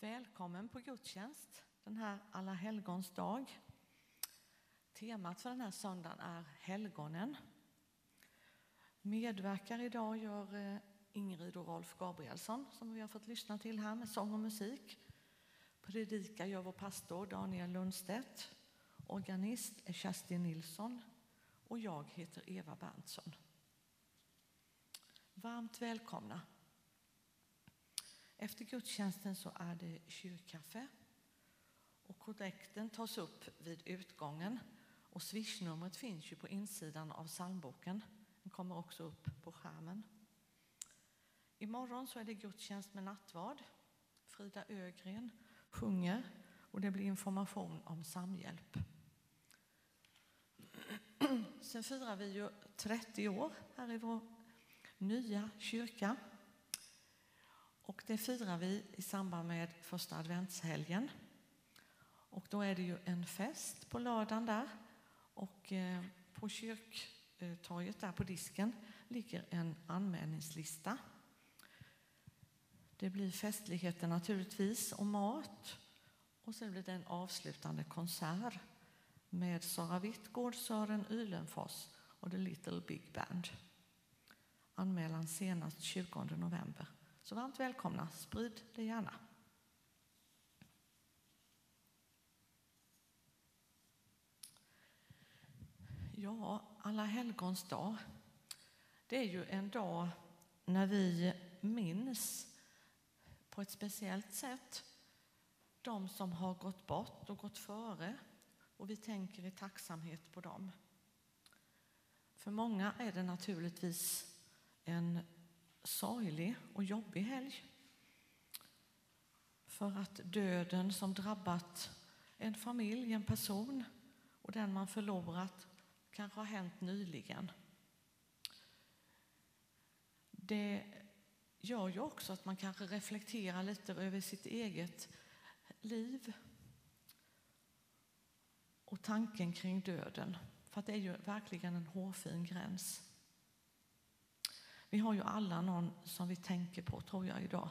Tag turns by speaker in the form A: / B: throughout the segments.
A: Välkommen på gudstjänst den här alla helgons dag. Temat för den här söndagen är helgonen. Medverkar idag gör eh, Ingrid och Rolf Gabrielsson som vi har fått lyssna till här med sång och musik. Predikar gör vår pastor Daniel Lundstedt. Organist är Kerstin Nilsson och jag heter Eva Berntsson. Varmt välkomna. Efter gudstjänsten så är det kyrkkaffe och kollekten tas upp vid utgången och swishnumret finns ju på insidan av psalmboken. Den kommer också upp på skärmen. Imorgon så är det gudstjänst med nattvard. Frida Ögren sjunger och det blir information om samhjälp. Sen firar vi ju 30 år här i vår nya kyrka. Och det firar vi i samband med första adventshelgen. Och då är det ju en fest på lördagen där. Och eh, på kyrktorget där på disken ligger en anmälningslista. Det blir festligheter naturligtvis och mat. Och sen blir det en avslutande konsert med Sara Wittgård, Sören Ylenfors och The Little Big Band. Anmälan senast 20 november. Så varmt välkomna, sprid det gärna. Ja, alla helgons dag. Det är ju en dag när vi minns på ett speciellt sätt de som har gått bort och gått före och vi tänker i tacksamhet på dem. För många är det naturligtvis en sorglig och jobbig helg. För att döden som drabbat en familj, en person och den man förlorat kanske har hänt nyligen. Det gör ju också att man kanske reflekterar lite över sitt eget liv och tanken kring döden. För det är ju verkligen en hårfin gräns. Vi har ju alla någon som vi tänker på, tror jag, idag.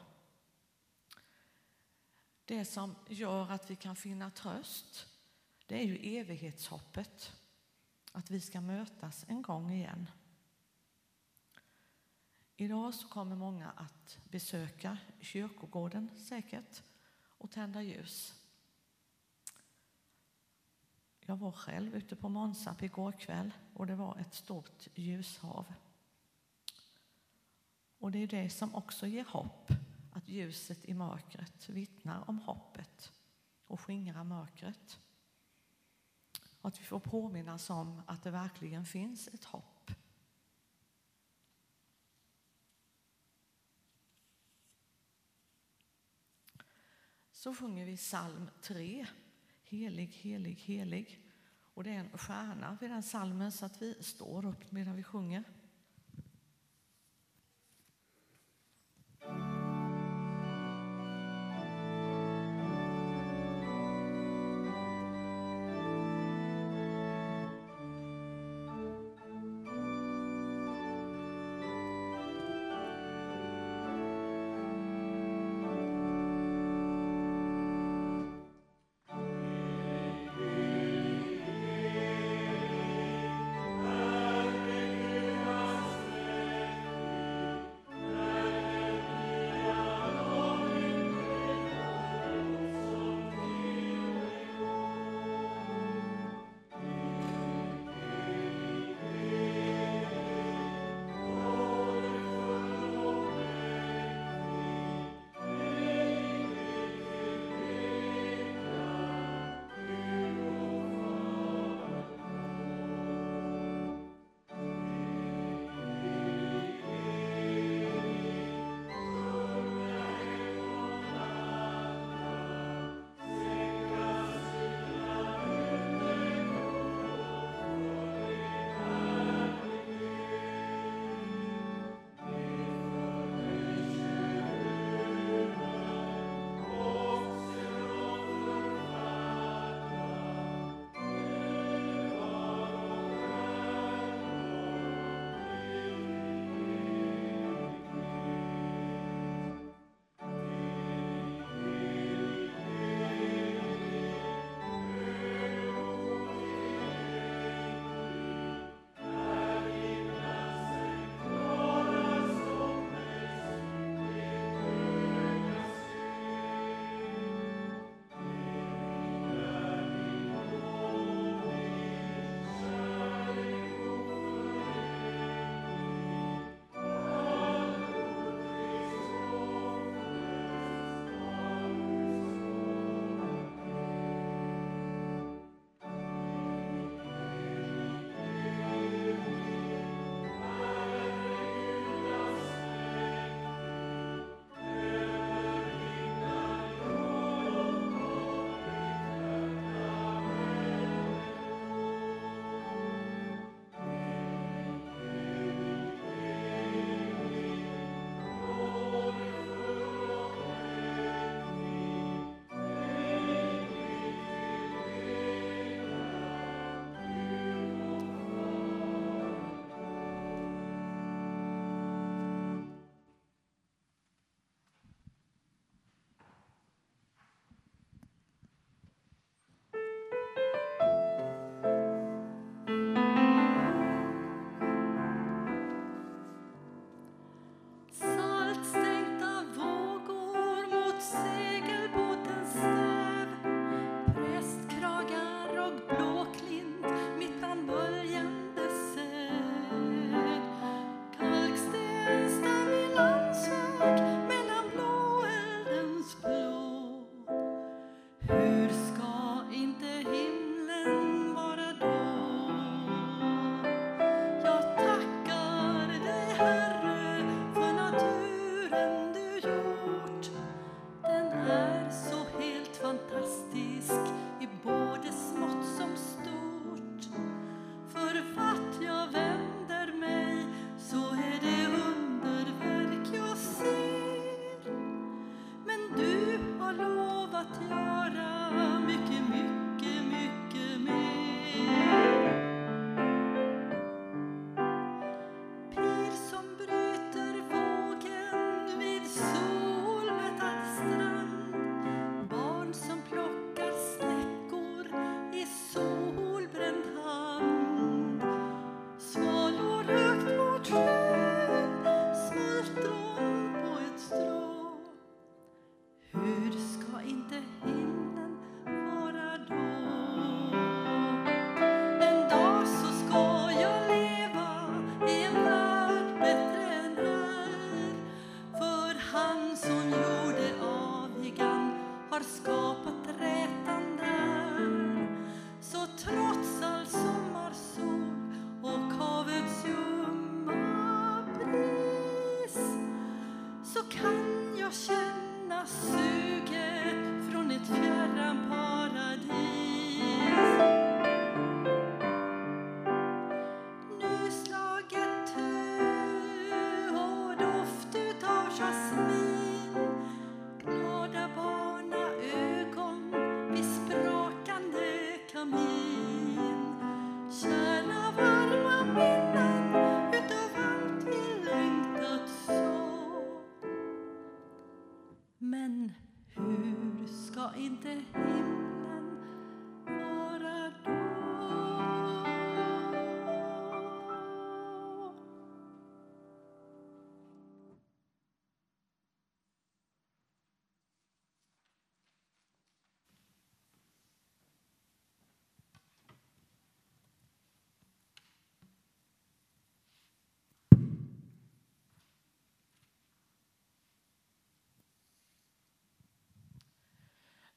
A: Det som gör att vi kan finna tröst, det är ju evighetshoppet. Att vi ska mötas en gång igen. Idag så kommer många att besöka kyrkogården säkert och tända ljus. Jag var själv ute på Månsarp igår kväll och det var ett stort ljushav. Och det är det som också ger hopp, att ljuset i mörkret vittnar om hoppet och skingrar mörkret. Och att vi får påminnas om att det verkligen finns ett hopp. Så sjunger vi psalm 3, Helig, helig, helig. Och det är en stjärna vid den psalmen så att vi står upp medan vi sjunger.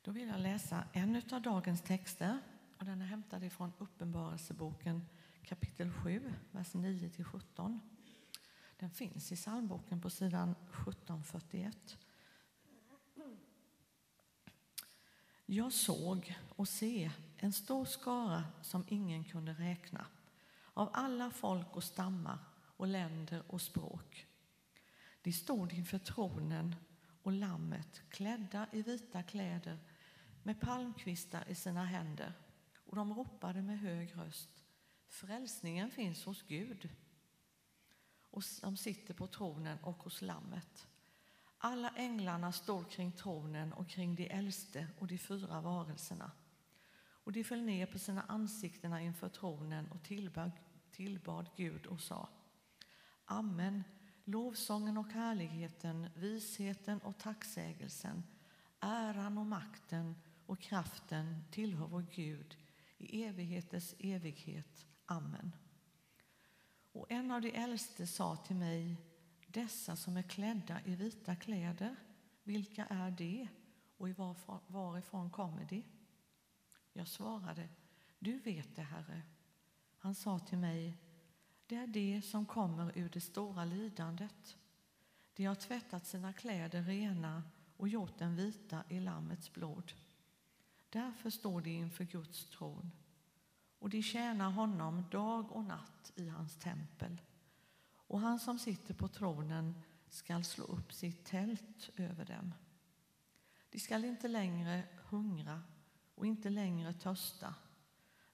B: Då
A: vill jag läsa en av dagens texter och den är hämtad ifrån Uppenbarelseboken kapitel 7, vers 9-17. Den finns i psalmboken på sidan 1741. Jag såg och se en stor skara som ingen kunde räkna av alla folk och stammar och länder och språk. De stod inför tronen och lammet klädda i vita kläder med palmkvistar i sina händer och de ropade med hög röst Frälsningen finns hos Gud och som sitter på tronen och hos lammet. Alla änglarna stod kring tronen och kring de äldste och de fyra varelserna. Och de föll ner på sina ansikten inför tronen och tillbad, tillbad Gud och sa Amen. Lovsången och härligheten, visheten och tacksägelsen, äran och makten och kraften tillhör vår Gud i evigheters evighet. Amen. Och en av de äldste sa till mig, dessa som är klädda i vita kläder, vilka är de och varifrån kommer de? Jag svarade, du vet det, Herre. Han sa till mig, det är de som kommer ur det stora lidandet. De har tvättat sina kläder rena och gjort den vita i Lammets blod. Därför står de inför Guds tron och de tjänar honom dag och natt i hans tempel. Och han som sitter på tronen skall slå upp sitt tält över dem. De skall inte längre hungra och inte längre törsta.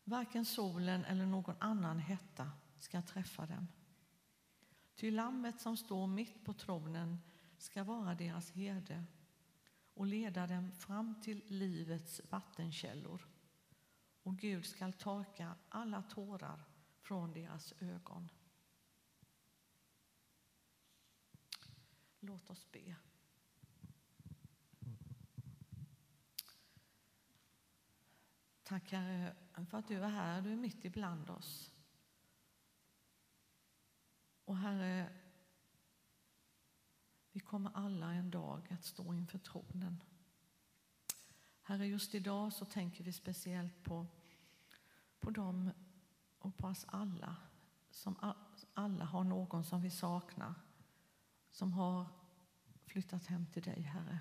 A: Varken solen eller någon annan hetta ska träffa dem. Ty lammet som står mitt på tronen ska vara deras herde och leda dem fram till livets vattenkällor. Och Gud skall torka alla tårar från deras ögon. Låt oss be. Tack Herre för att du är här, du är mitt ibland oss. Och Herre, vi kommer alla en dag att stå inför tronen. Herre, just idag så tänker vi speciellt på, på dem och på oss alla som alla har någon som vi saknar som har flyttat hem till dig, Herre.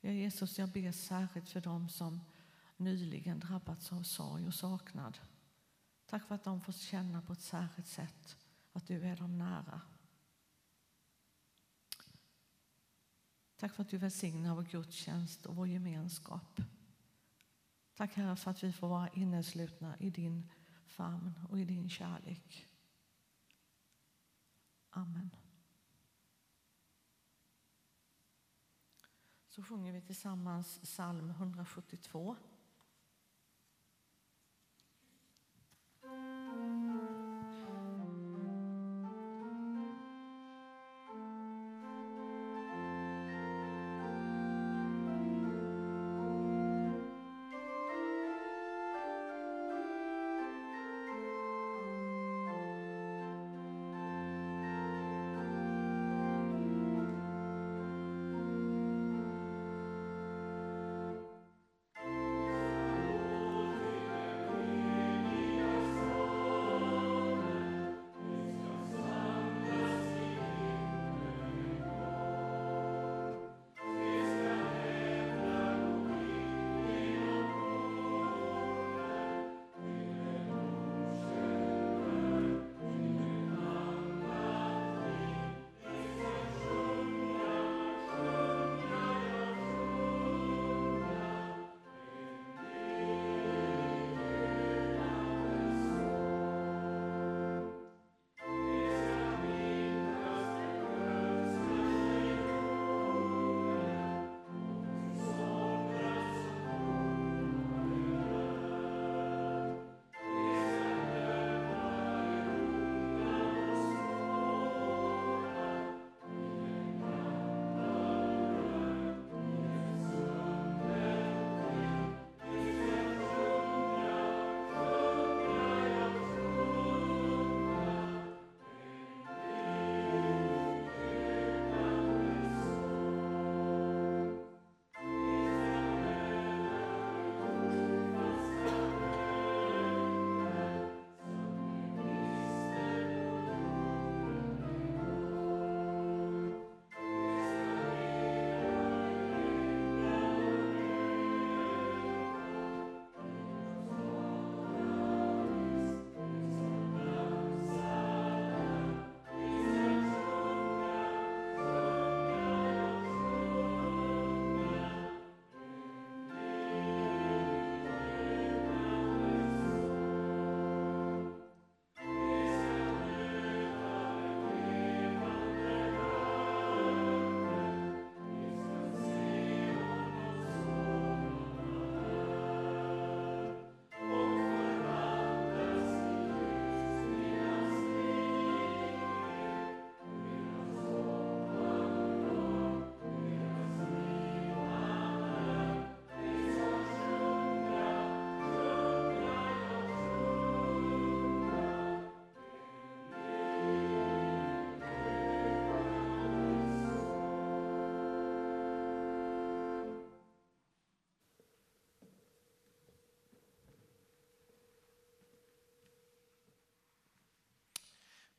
A: Ja, Jesus, jag ber särskilt för dem som nyligen drabbats av sorg och saknad. Tack för att de får känna på ett särskilt sätt att du är dem nära. Tack för att du välsignar vår gudstjänst och vår gemenskap. Tack Herre för att vi får vara inneslutna i din famn och i din kärlek. Amen. Så sjunger vi tillsammans psalm 172.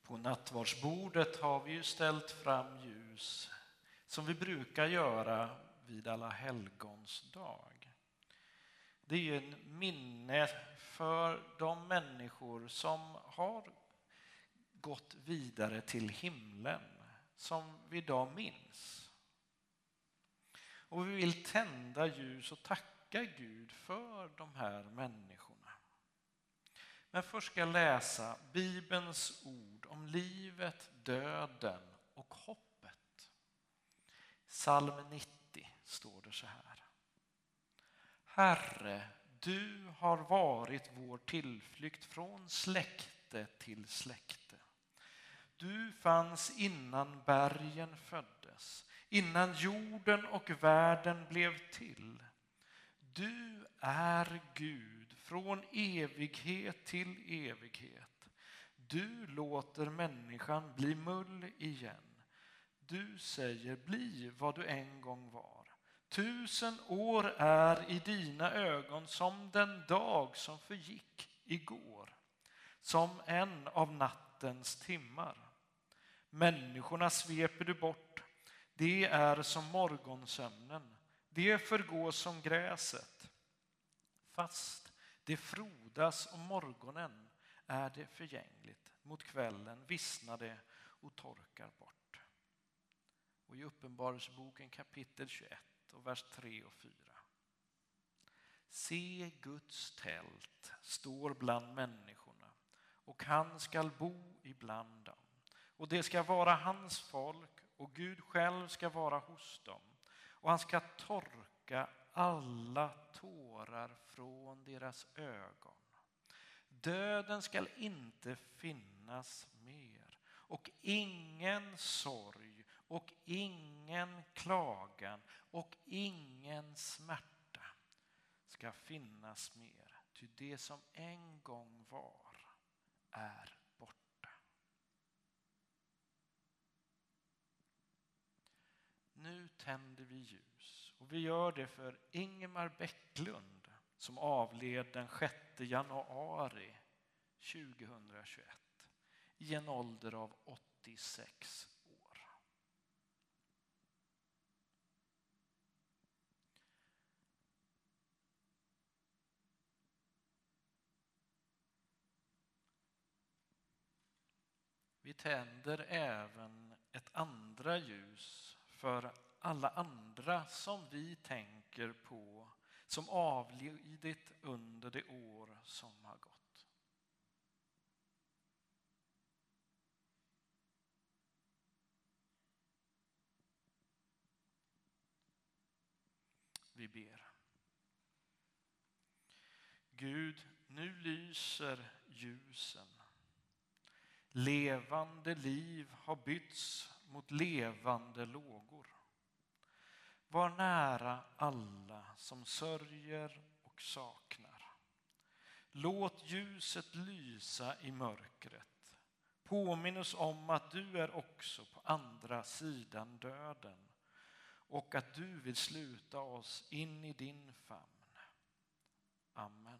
C: På nattvardsbordet har vi ju ställt fram ljus som vi brukar göra vid alla helgons dag. Det är ju en minne för de människor som har gått vidare till himlen, som vi idag minns. Och vi vill tända ljus och tacka Gud för de här människorna. Men först ska jag läsa Bibelns ord om livet, döden och hoppet. Psalm 90 står det så här. Herre, du har varit vår tillflykt från släkte till släkte. Du fanns innan bergen föddes, innan jorden och världen blev till. Du är Gud från evighet till evighet. Du låter människan bli mull igen. Du säger bli vad du en gång var. Tusen år är i dina ögon som den dag som förgick igår, som en av nattens timmar. Människorna sveper du bort, det är som morgonsömnen, det förgår som gräset. Fast det frodas om morgonen är det förgängligt, mot kvällen vissnar det och torkar bort. Och i Uppenbarelseboken kapitel 21 och vers 3 och 4. Se Guds tält står bland människorna och han skall bo ibland dem. Och det ska vara hans folk och Gud själv ska vara hos dem. Och han ska torka alla tårar från deras ögon. Döden skall inte finnas mer och ingen sorg och ingen klagan och ingen smärta ska finnas mer. Ty det som en gång var är borta. Nu tänder vi ljus och vi gör det för Ingemar Bäcklund som avled den 6 januari 2021 i en ålder av 86 år. Vi tänder även ett andra ljus för alla andra som vi tänker på som avlidit under det år som har gått. Vi ber. Gud, nu lyser ljusen. Levande liv har bytts mot levande lågor. Var nära alla som sörjer och saknar. Låt ljuset lysa i mörkret. Påminn oss om att du är också på andra sidan döden och att du vill sluta oss in i din famn. Amen.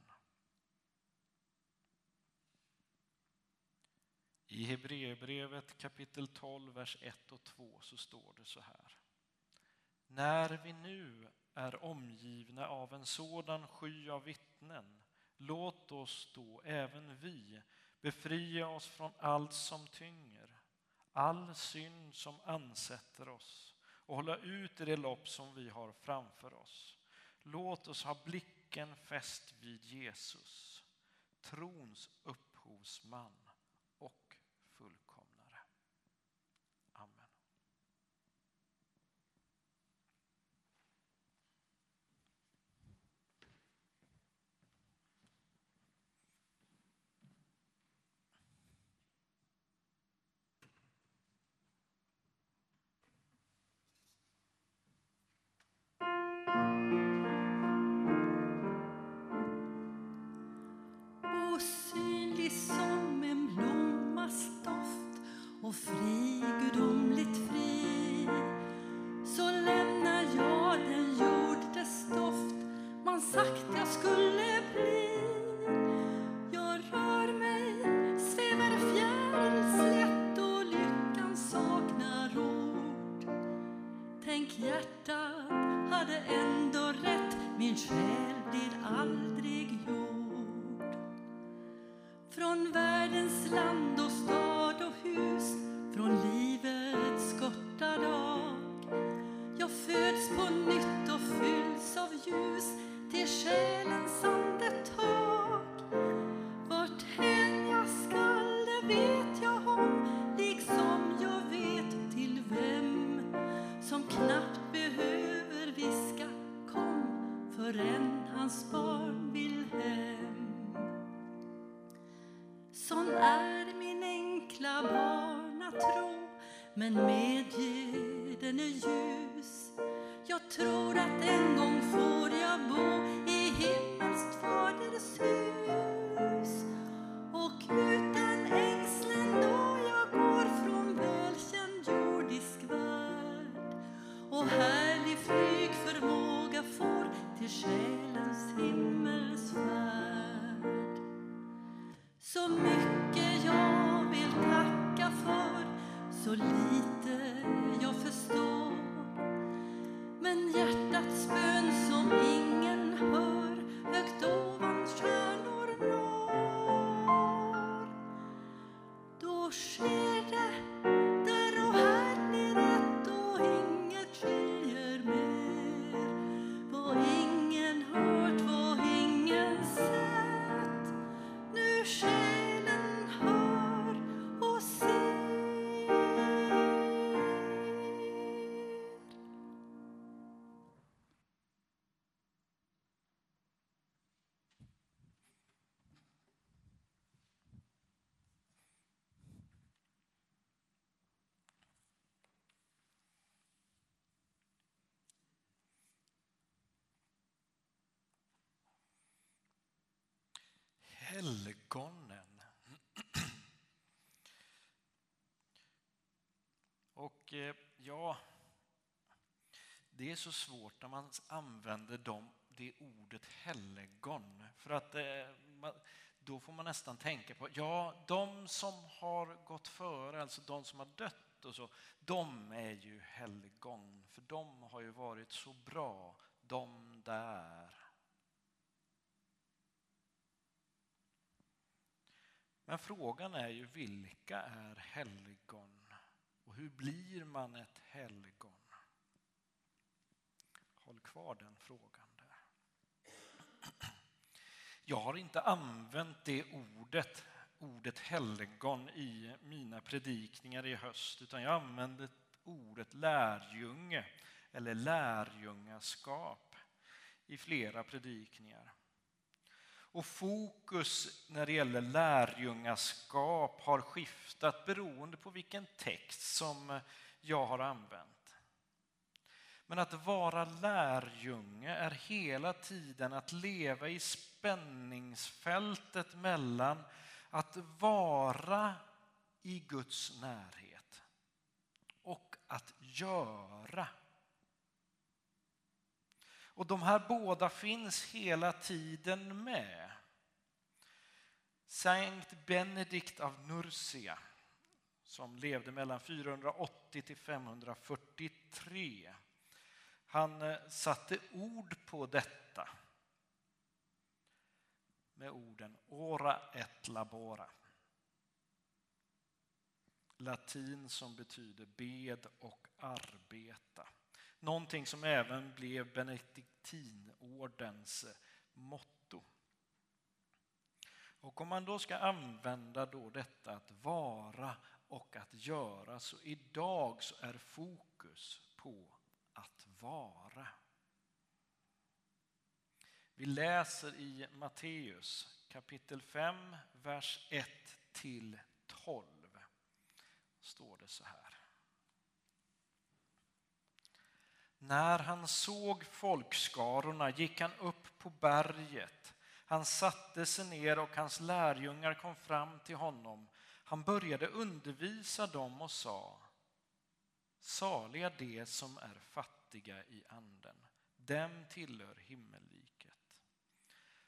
C: I Hebreerbrevet kapitel 12, vers 1 och 2 så står det så här. När vi nu är omgivna av en sådan sky av vittnen, låt oss då även vi befria oss från allt som tynger, all synd som ansätter oss och hålla ut i det lopp som vi har framför oss. Låt oss ha blicken fäst vid Jesus, trons upphovsman
B: Så
C: Helgonen. Och eh, ja, det är så svårt när man använder dem, det ordet helgon. För att eh, då får man nästan tänka på, ja, de som har gått före, alltså de som har dött och så, de är ju helgon. För de har ju varit så bra, de där. Men frågan är ju vilka är helgon? Och hur blir man ett helgon? Håll kvar den frågan där. Jag har inte använt det ordet, ordet helgon i mina predikningar i höst, utan jag använde ordet lärjunge eller lärjungaskap i flera predikningar. Och fokus när det gäller lärjungaskap har skiftat beroende på vilken text som eh, jag har använt. Men att vara lärjunge är hela tiden att leva i spänningsfältet mellan att vara i Guds närhet och att göra. Och de här båda finns hela tiden med. Sankt Benedikt av Nursia som levde mellan 480 till 543. Han eh, satte ord på detta med orden ora et labora. Latin som betyder bed och arbeta. Någonting som även blev benediktinordens eh, motto. Och om man då ska använda då detta att vara och att göra så idag så är fokus på att vara. Vi läser i Matteus kapitel 5, vers 1 till 12. Står det så här. När han såg folkskarorna gick han upp på berget. Han satte sig ner och hans lärjungar kom fram till honom. Han började undervisa dem och sa Saliga de som är fattiga i anden, dem tillhör himmelriket.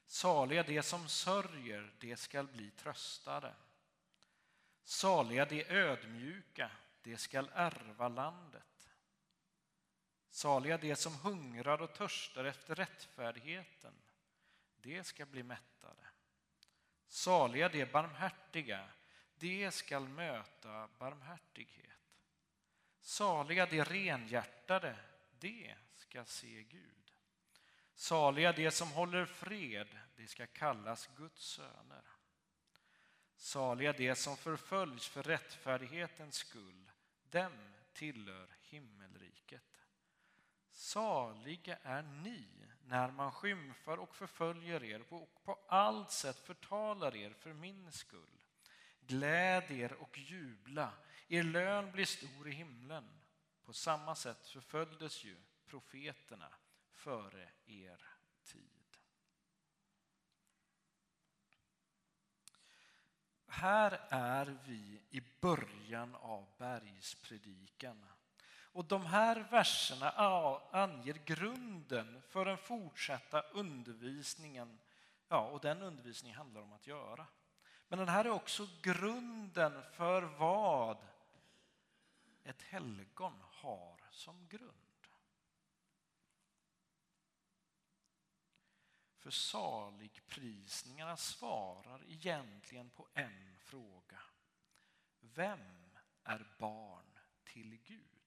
C: Saliga de som sörjer, de skall bli tröstade. Saliga de ödmjuka, de skall ärva landet. Saliga de som hungrar och törstar efter rättfärdigheten, de ska bli mättade. Saliga de barmhärtiga, de skall möta barmhärtighet. Saliga de renhjärtade, de ska se Gud. Saliga de som håller fred, de ska kallas Guds söner. Saliga de som förföljs för rättfärdighetens skull, dem tillhör himmelriket. Saliga är ni när man skymfar och förföljer er och på allt sätt förtalar er för min skull. Gläd er och jubla, er lön blir stor i himlen. På samma sätt förföljdes ju profeterna före er tid. Här är vi i början av bergspredikan. Och de här verserna anger grunden för den fortsatta undervisningen. Ja, och den undervisningen handlar om att göra. Men den här är också grunden för vad ett helgon har som grund. För saligprisningarna svarar egentligen på en fråga. Vem är barn till Gud?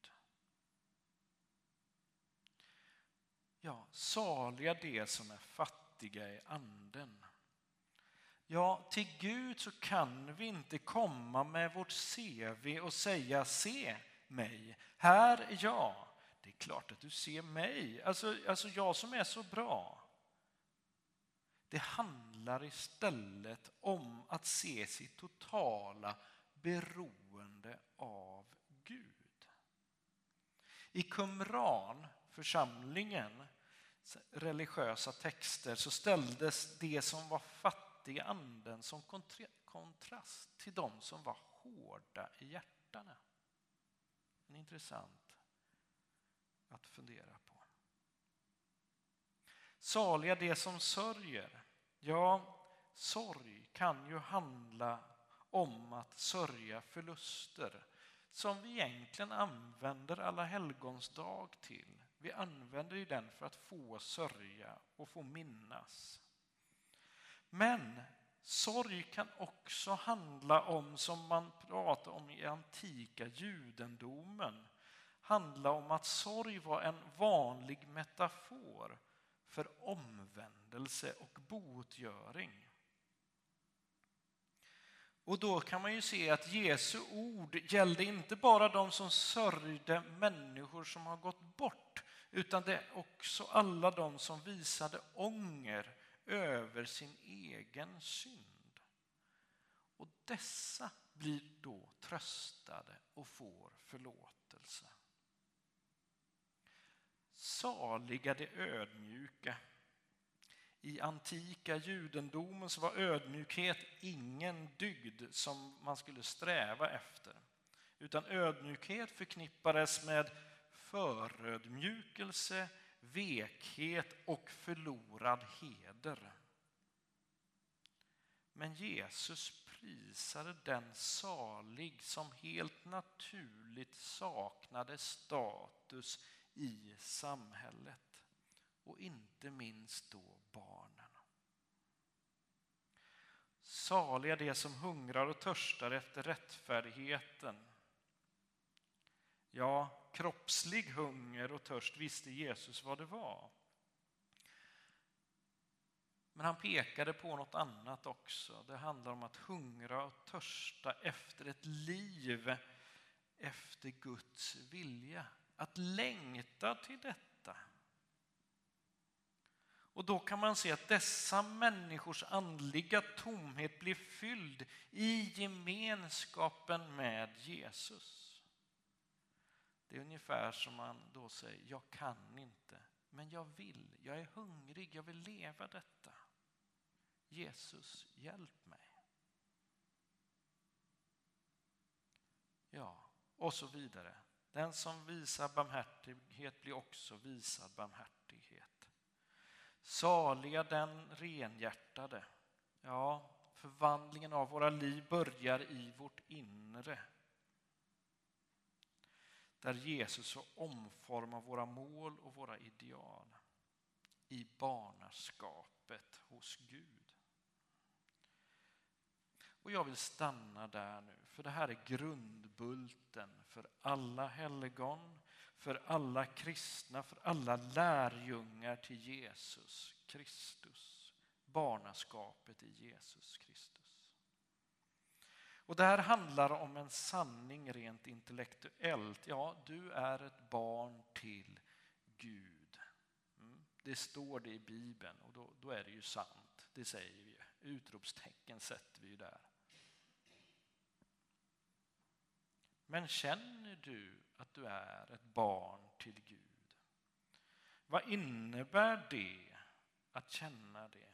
C: Ja, saliga de som är fattiga i anden. Ja, till Gud så kan vi inte komma med vårt CV och säga se mig, här är jag. Det är klart att du ser mig, alltså, alltså jag som är så bra. Det handlar istället om att se sitt totala beroende av Gud. I Qumran, församlingen, religiösa texter så ställdes det som var fattiga anden som kontrast till de som var hårda i hjärtana. En intressant att fundera på. Saliga det som sörjer. Ja, sorg kan ju handla om att sörja förluster som vi egentligen använder alla helgons dag till. Vi använder ju den för att få sörja och få minnas. Men sorg kan också handla om, som man pratar om i antika judendomen, handla om att sorg var en vanlig metafor för omvändelse och botgöring. Och då kan man ju se att Jesu ord gällde inte bara de som sörjde människor som har gått bort, utan det är också alla de som visade ånger över sin egen synd. Och dessa blir då tröstade och får förlåtelse. Saliga de ödmjuka. I antika judendomen så var ödmjukhet ingen dygd som man skulle sträva efter. Utan ödmjukhet förknippades med förödmjukelse, vekhet och förlorad heder. Men Jesus prisade den salig som helt naturligt saknade status i samhället och inte minst då barnen. Saliga de som hungrar och törstar efter rättfärdigheten. Ja, kroppslig hunger och törst visste Jesus vad det var. Men han pekade på något annat också. Det handlar om att hungra och törsta efter ett liv efter Guds vilja. Att längta till detta. Och då kan man se att dessa människors andliga tomhet blir fylld i gemenskapen med Jesus. Det är ungefär som man då säger, jag kan inte, men jag vill, jag är hungrig, jag vill leva detta. Jesus, hjälp mig. Ja, och så vidare. Den som visar barmhärtighet blir också visad barmhärtighet. Saliga den renhjärtade. Ja, förvandlingen av våra liv börjar i vårt inre där Jesus får omforma våra mål och våra ideal i barnaskapet hos Gud. Och jag vill stanna där nu, för det här är grundbulten för alla helgon, för alla kristna, för alla lärjungar till Jesus Kristus. Barnaskapet i Jesus Kristus. Och det här handlar om en sanning rent intellektuellt. Ja, du är ett barn till Gud. Mm. Det står det i Bibeln och då, då är det ju sant. Det säger vi. Utropstecken sätter vi ju där. Men känner du att du är ett barn till Gud? Vad innebär det att känna det?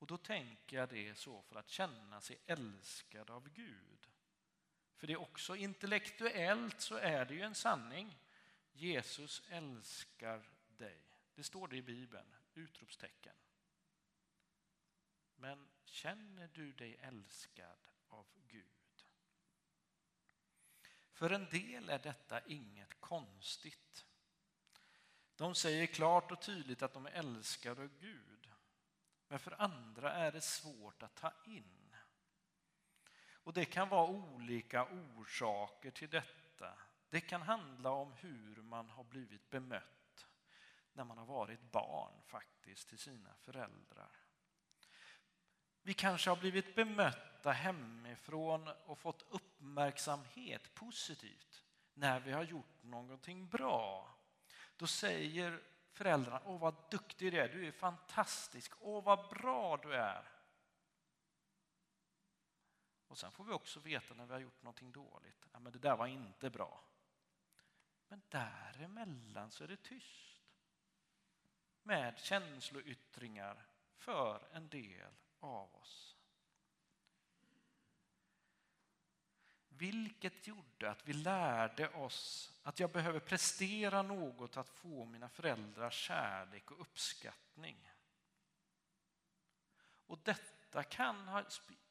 C: Och då tänker jag det så för att känna sig älskad av Gud. För det är också intellektuellt så är det ju en sanning. Jesus älskar dig. Det står det i Bibeln, utropstecken. Men känner du dig älskad av Gud? För en del är detta inget konstigt. De säger klart och tydligt att de är älskade av Gud. Men för andra är det svårt att ta in. Och det kan vara olika orsaker till detta. Det kan handla om hur man har blivit bemött när man har varit barn faktiskt till sina föräldrar. Vi kanske har blivit bemötta hemifrån och fått uppmärksamhet positivt när vi har gjort någonting bra. Då säger föräldrarna, åh vad duktig du är, du är fantastisk, åh vad bra du är. Och sen får vi också veta när vi har gjort någonting dåligt, ja, men det där var inte bra. Men däremellan så är det tyst. Med känsloyttringar för en del av oss. Vilket gjorde att vi lärde oss att jag behöver prestera något att få mina föräldrars kärlek och uppskattning. Och detta kan ha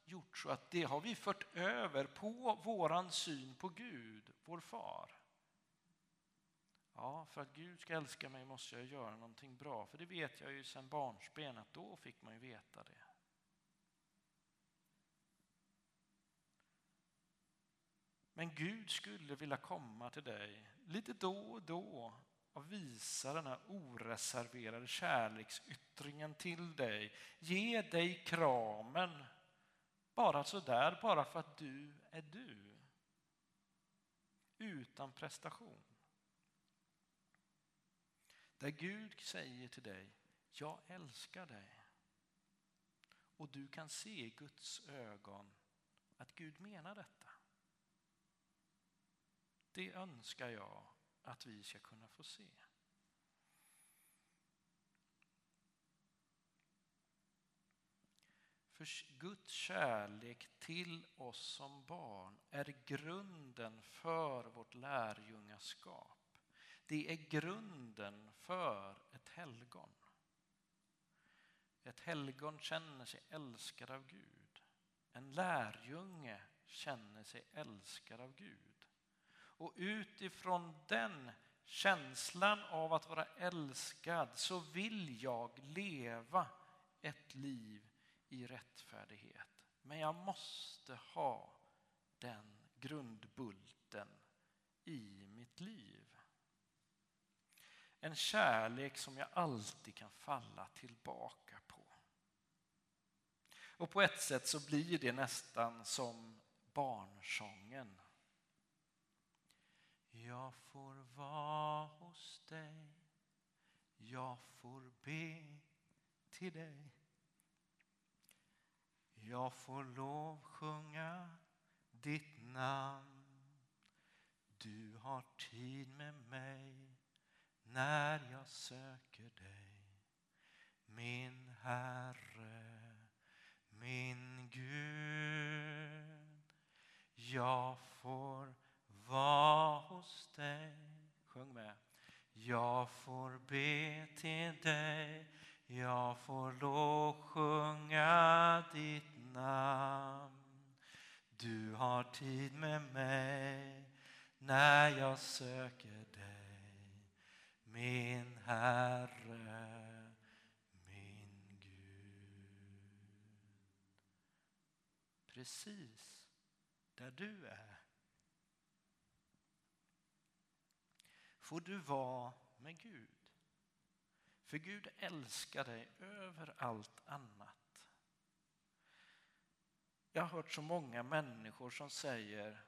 C: gjort så att det har vi fört över på våran syn på Gud, vår far. Ja, för att Gud ska älska mig måste jag göra någonting bra, för det vet jag ju sedan barnsben att då fick man ju veta det. Men Gud skulle vilja komma till dig lite då och då och visa den här oreserverade kärleksyttringen till dig. Ge dig kramen bara så där, bara för att du är du. Utan prestation. Där Gud säger till dig, jag älskar dig. Och du kan se i Guds ögon att Gud menar detta. Det önskar jag att vi ska kunna få se. För Guds kärlek till oss som barn är grunden för vårt lärjungaskap. Det är grunden för ett helgon. Ett helgon känner sig älskad av Gud. En lärjunge känner sig älskad av Gud. Och utifrån den känslan av att vara älskad så vill jag leva ett liv i rättfärdighet. Men jag måste ha den grundbulten i mitt liv. En kärlek som jag alltid kan falla tillbaka på. Och på ett sätt så blir det nästan som barnsången jag får vara hos dig. Jag får be till dig. Jag får lovsjunga ditt namn. Du har tid med mig när jag söker dig. Min Herre, min Gud. Jag får var hos dig. Sjung med. Jag får be till dig, jag får lovsjunga ditt namn. Du har tid med mig när jag söker dig, min Herre, min Gud. Precis där du är får du vara med Gud. För Gud älskar dig över allt annat. Jag har hört så många människor som säger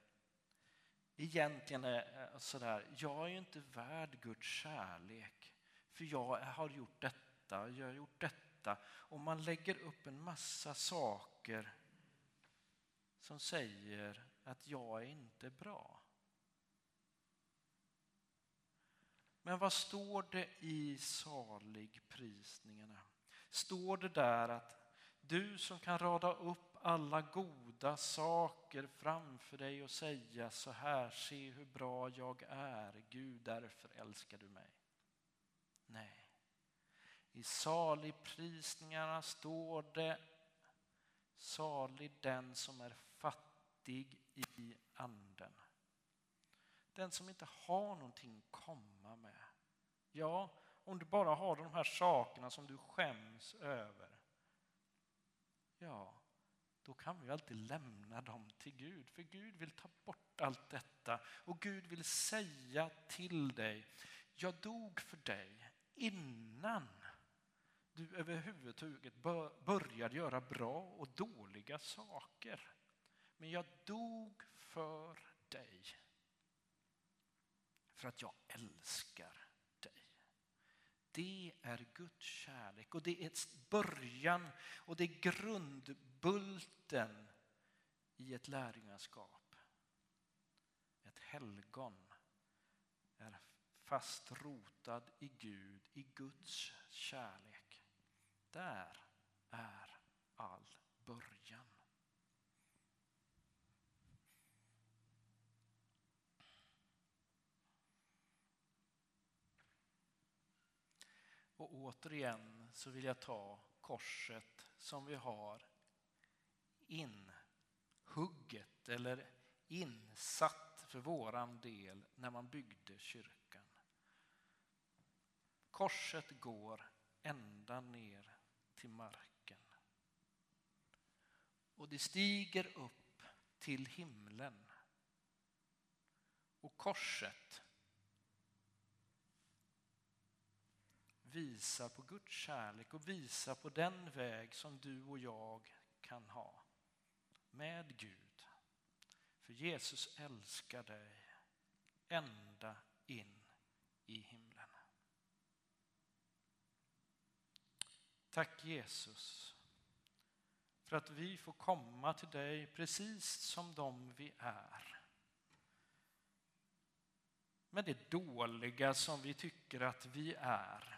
C: egentligen är eh, sådär, jag är ju inte värd Guds kärlek för jag har gjort detta, jag har gjort detta. Och man lägger upp en massa saker som säger att jag är inte bra. Men vad står det i saligprisningarna? Står det där att du som kan rada upp alla goda saker framför dig och säga så här, se hur bra jag är, Gud därför älskar du mig. Nej. I saligprisningarna står det salig den som är fattig i anden. Den som inte har någonting att komma med. Ja, om du bara har de här sakerna som du skäms över. Ja, då kan vi alltid lämna dem till Gud. För Gud vill ta bort allt detta och Gud vill säga till dig, jag dog för dig innan du överhuvudtaget började göra bra och dåliga saker. Men jag dog för dig. För att jag älskar dig. Det är Guds kärlek och det är början och det är grundbulten i ett lärjungaskap. Ett helgon är fast rotad i Gud, i Guds kärlek. Där är all början. Och återigen så vill jag ta korset som vi har inhugget eller insatt för våran del när man byggde kyrkan. Korset går ända ner till marken. Och det stiger upp till himlen. Och korset visar på Guds kärlek och visar på den väg som du och jag kan ha med Gud. För Jesus älskar dig ända in i himlen. Tack Jesus för att vi får komma till dig precis som de vi är. Med det dåliga som vi tycker att vi är.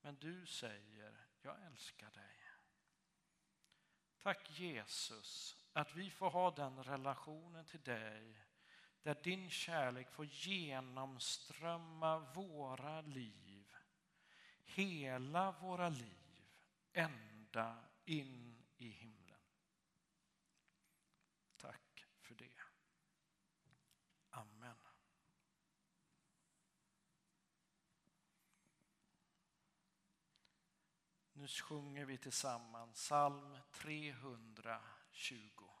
C: Men du säger, jag älskar dig. Tack Jesus att vi får ha den relationen till dig där din kärlek får genomströmma våra liv. Hela våra liv, ända in i himlen. Tack för det. Amen. Nu sjunger vi tillsammans psalm 320.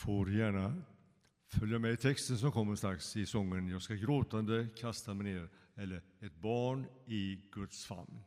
D: Får gärna följa med i texten som kommer strax i sången Jag ska gråtande kasta mig ner eller Ett barn i Guds famn.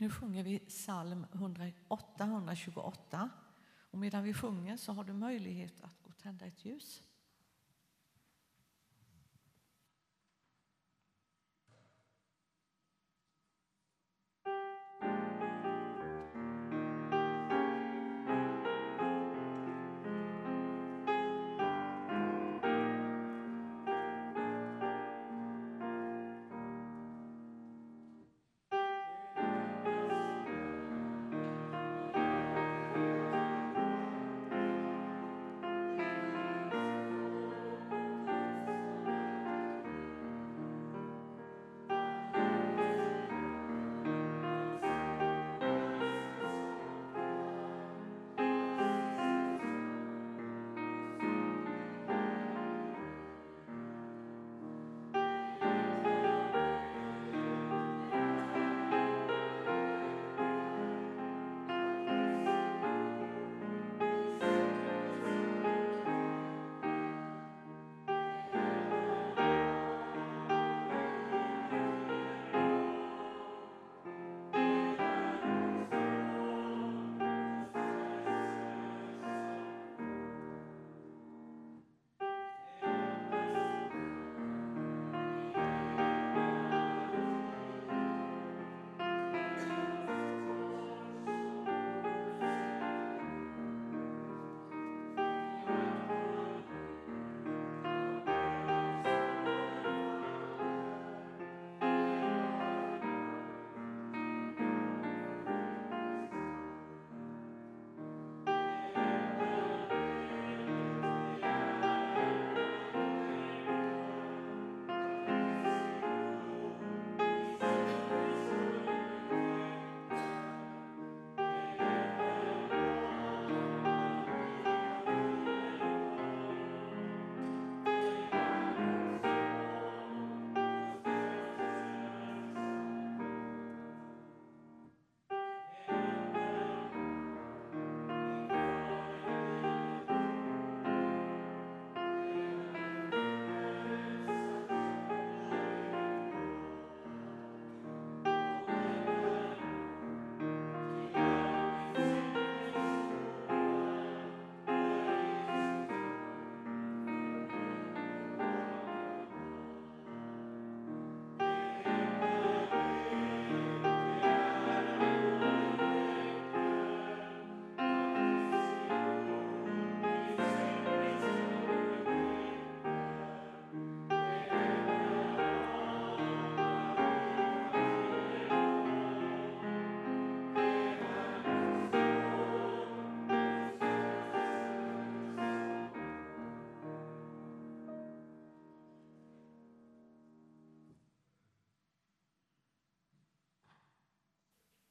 A: Nu sjunger vi psalm 108, 128. Och medan vi sjunger så har du möjlighet att gå och tända ett ljus.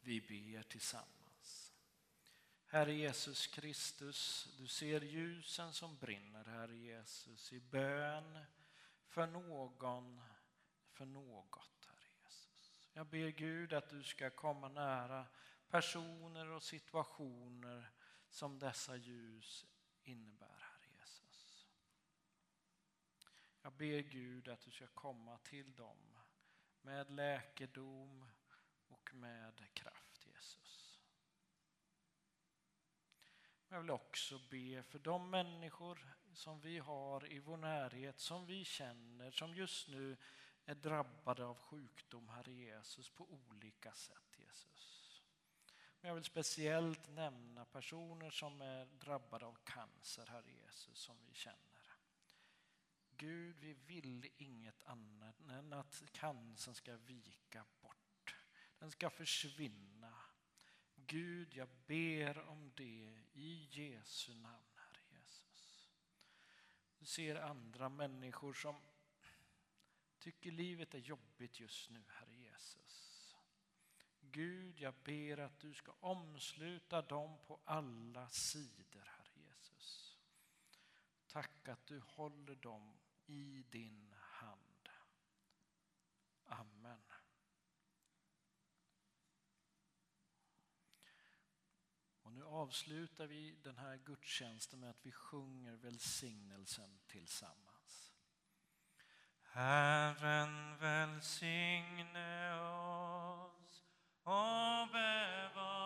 C: Vi ber tillsammans. Herre Jesus Kristus, du ser ljusen som brinner, Herre Jesus, i bön för någon, för något, Herre Jesus. Jag ber Gud att du ska komma nära personer och situationer som dessa ljus innebär, Herre Jesus. Jag ber Gud att du ska komma till dem med läkedom och med kraft, Jesus. Jag vill också be för de människor som vi har i vår närhet, som vi känner, som just nu är drabbade av sjukdom, Herre Jesus, på olika sätt, Jesus. Men jag vill speciellt nämna personer som är drabbade av cancer, Herre Jesus, som vi känner. Gud, vi vill inget annat än att cancern ska vika. Den ska försvinna. Gud, jag ber om det i Jesu namn, Herre Jesus. Du ser andra människor som tycker livet är jobbigt just nu, Herre Jesus. Gud, jag ber att du ska omsluta dem på alla sidor, Herre Jesus. Tack att du håller dem i din hand. Amen. Och nu avslutar vi den här gudstjänsten med att vi sjunger välsignelsen tillsammans. Herren välsigne oss och bevara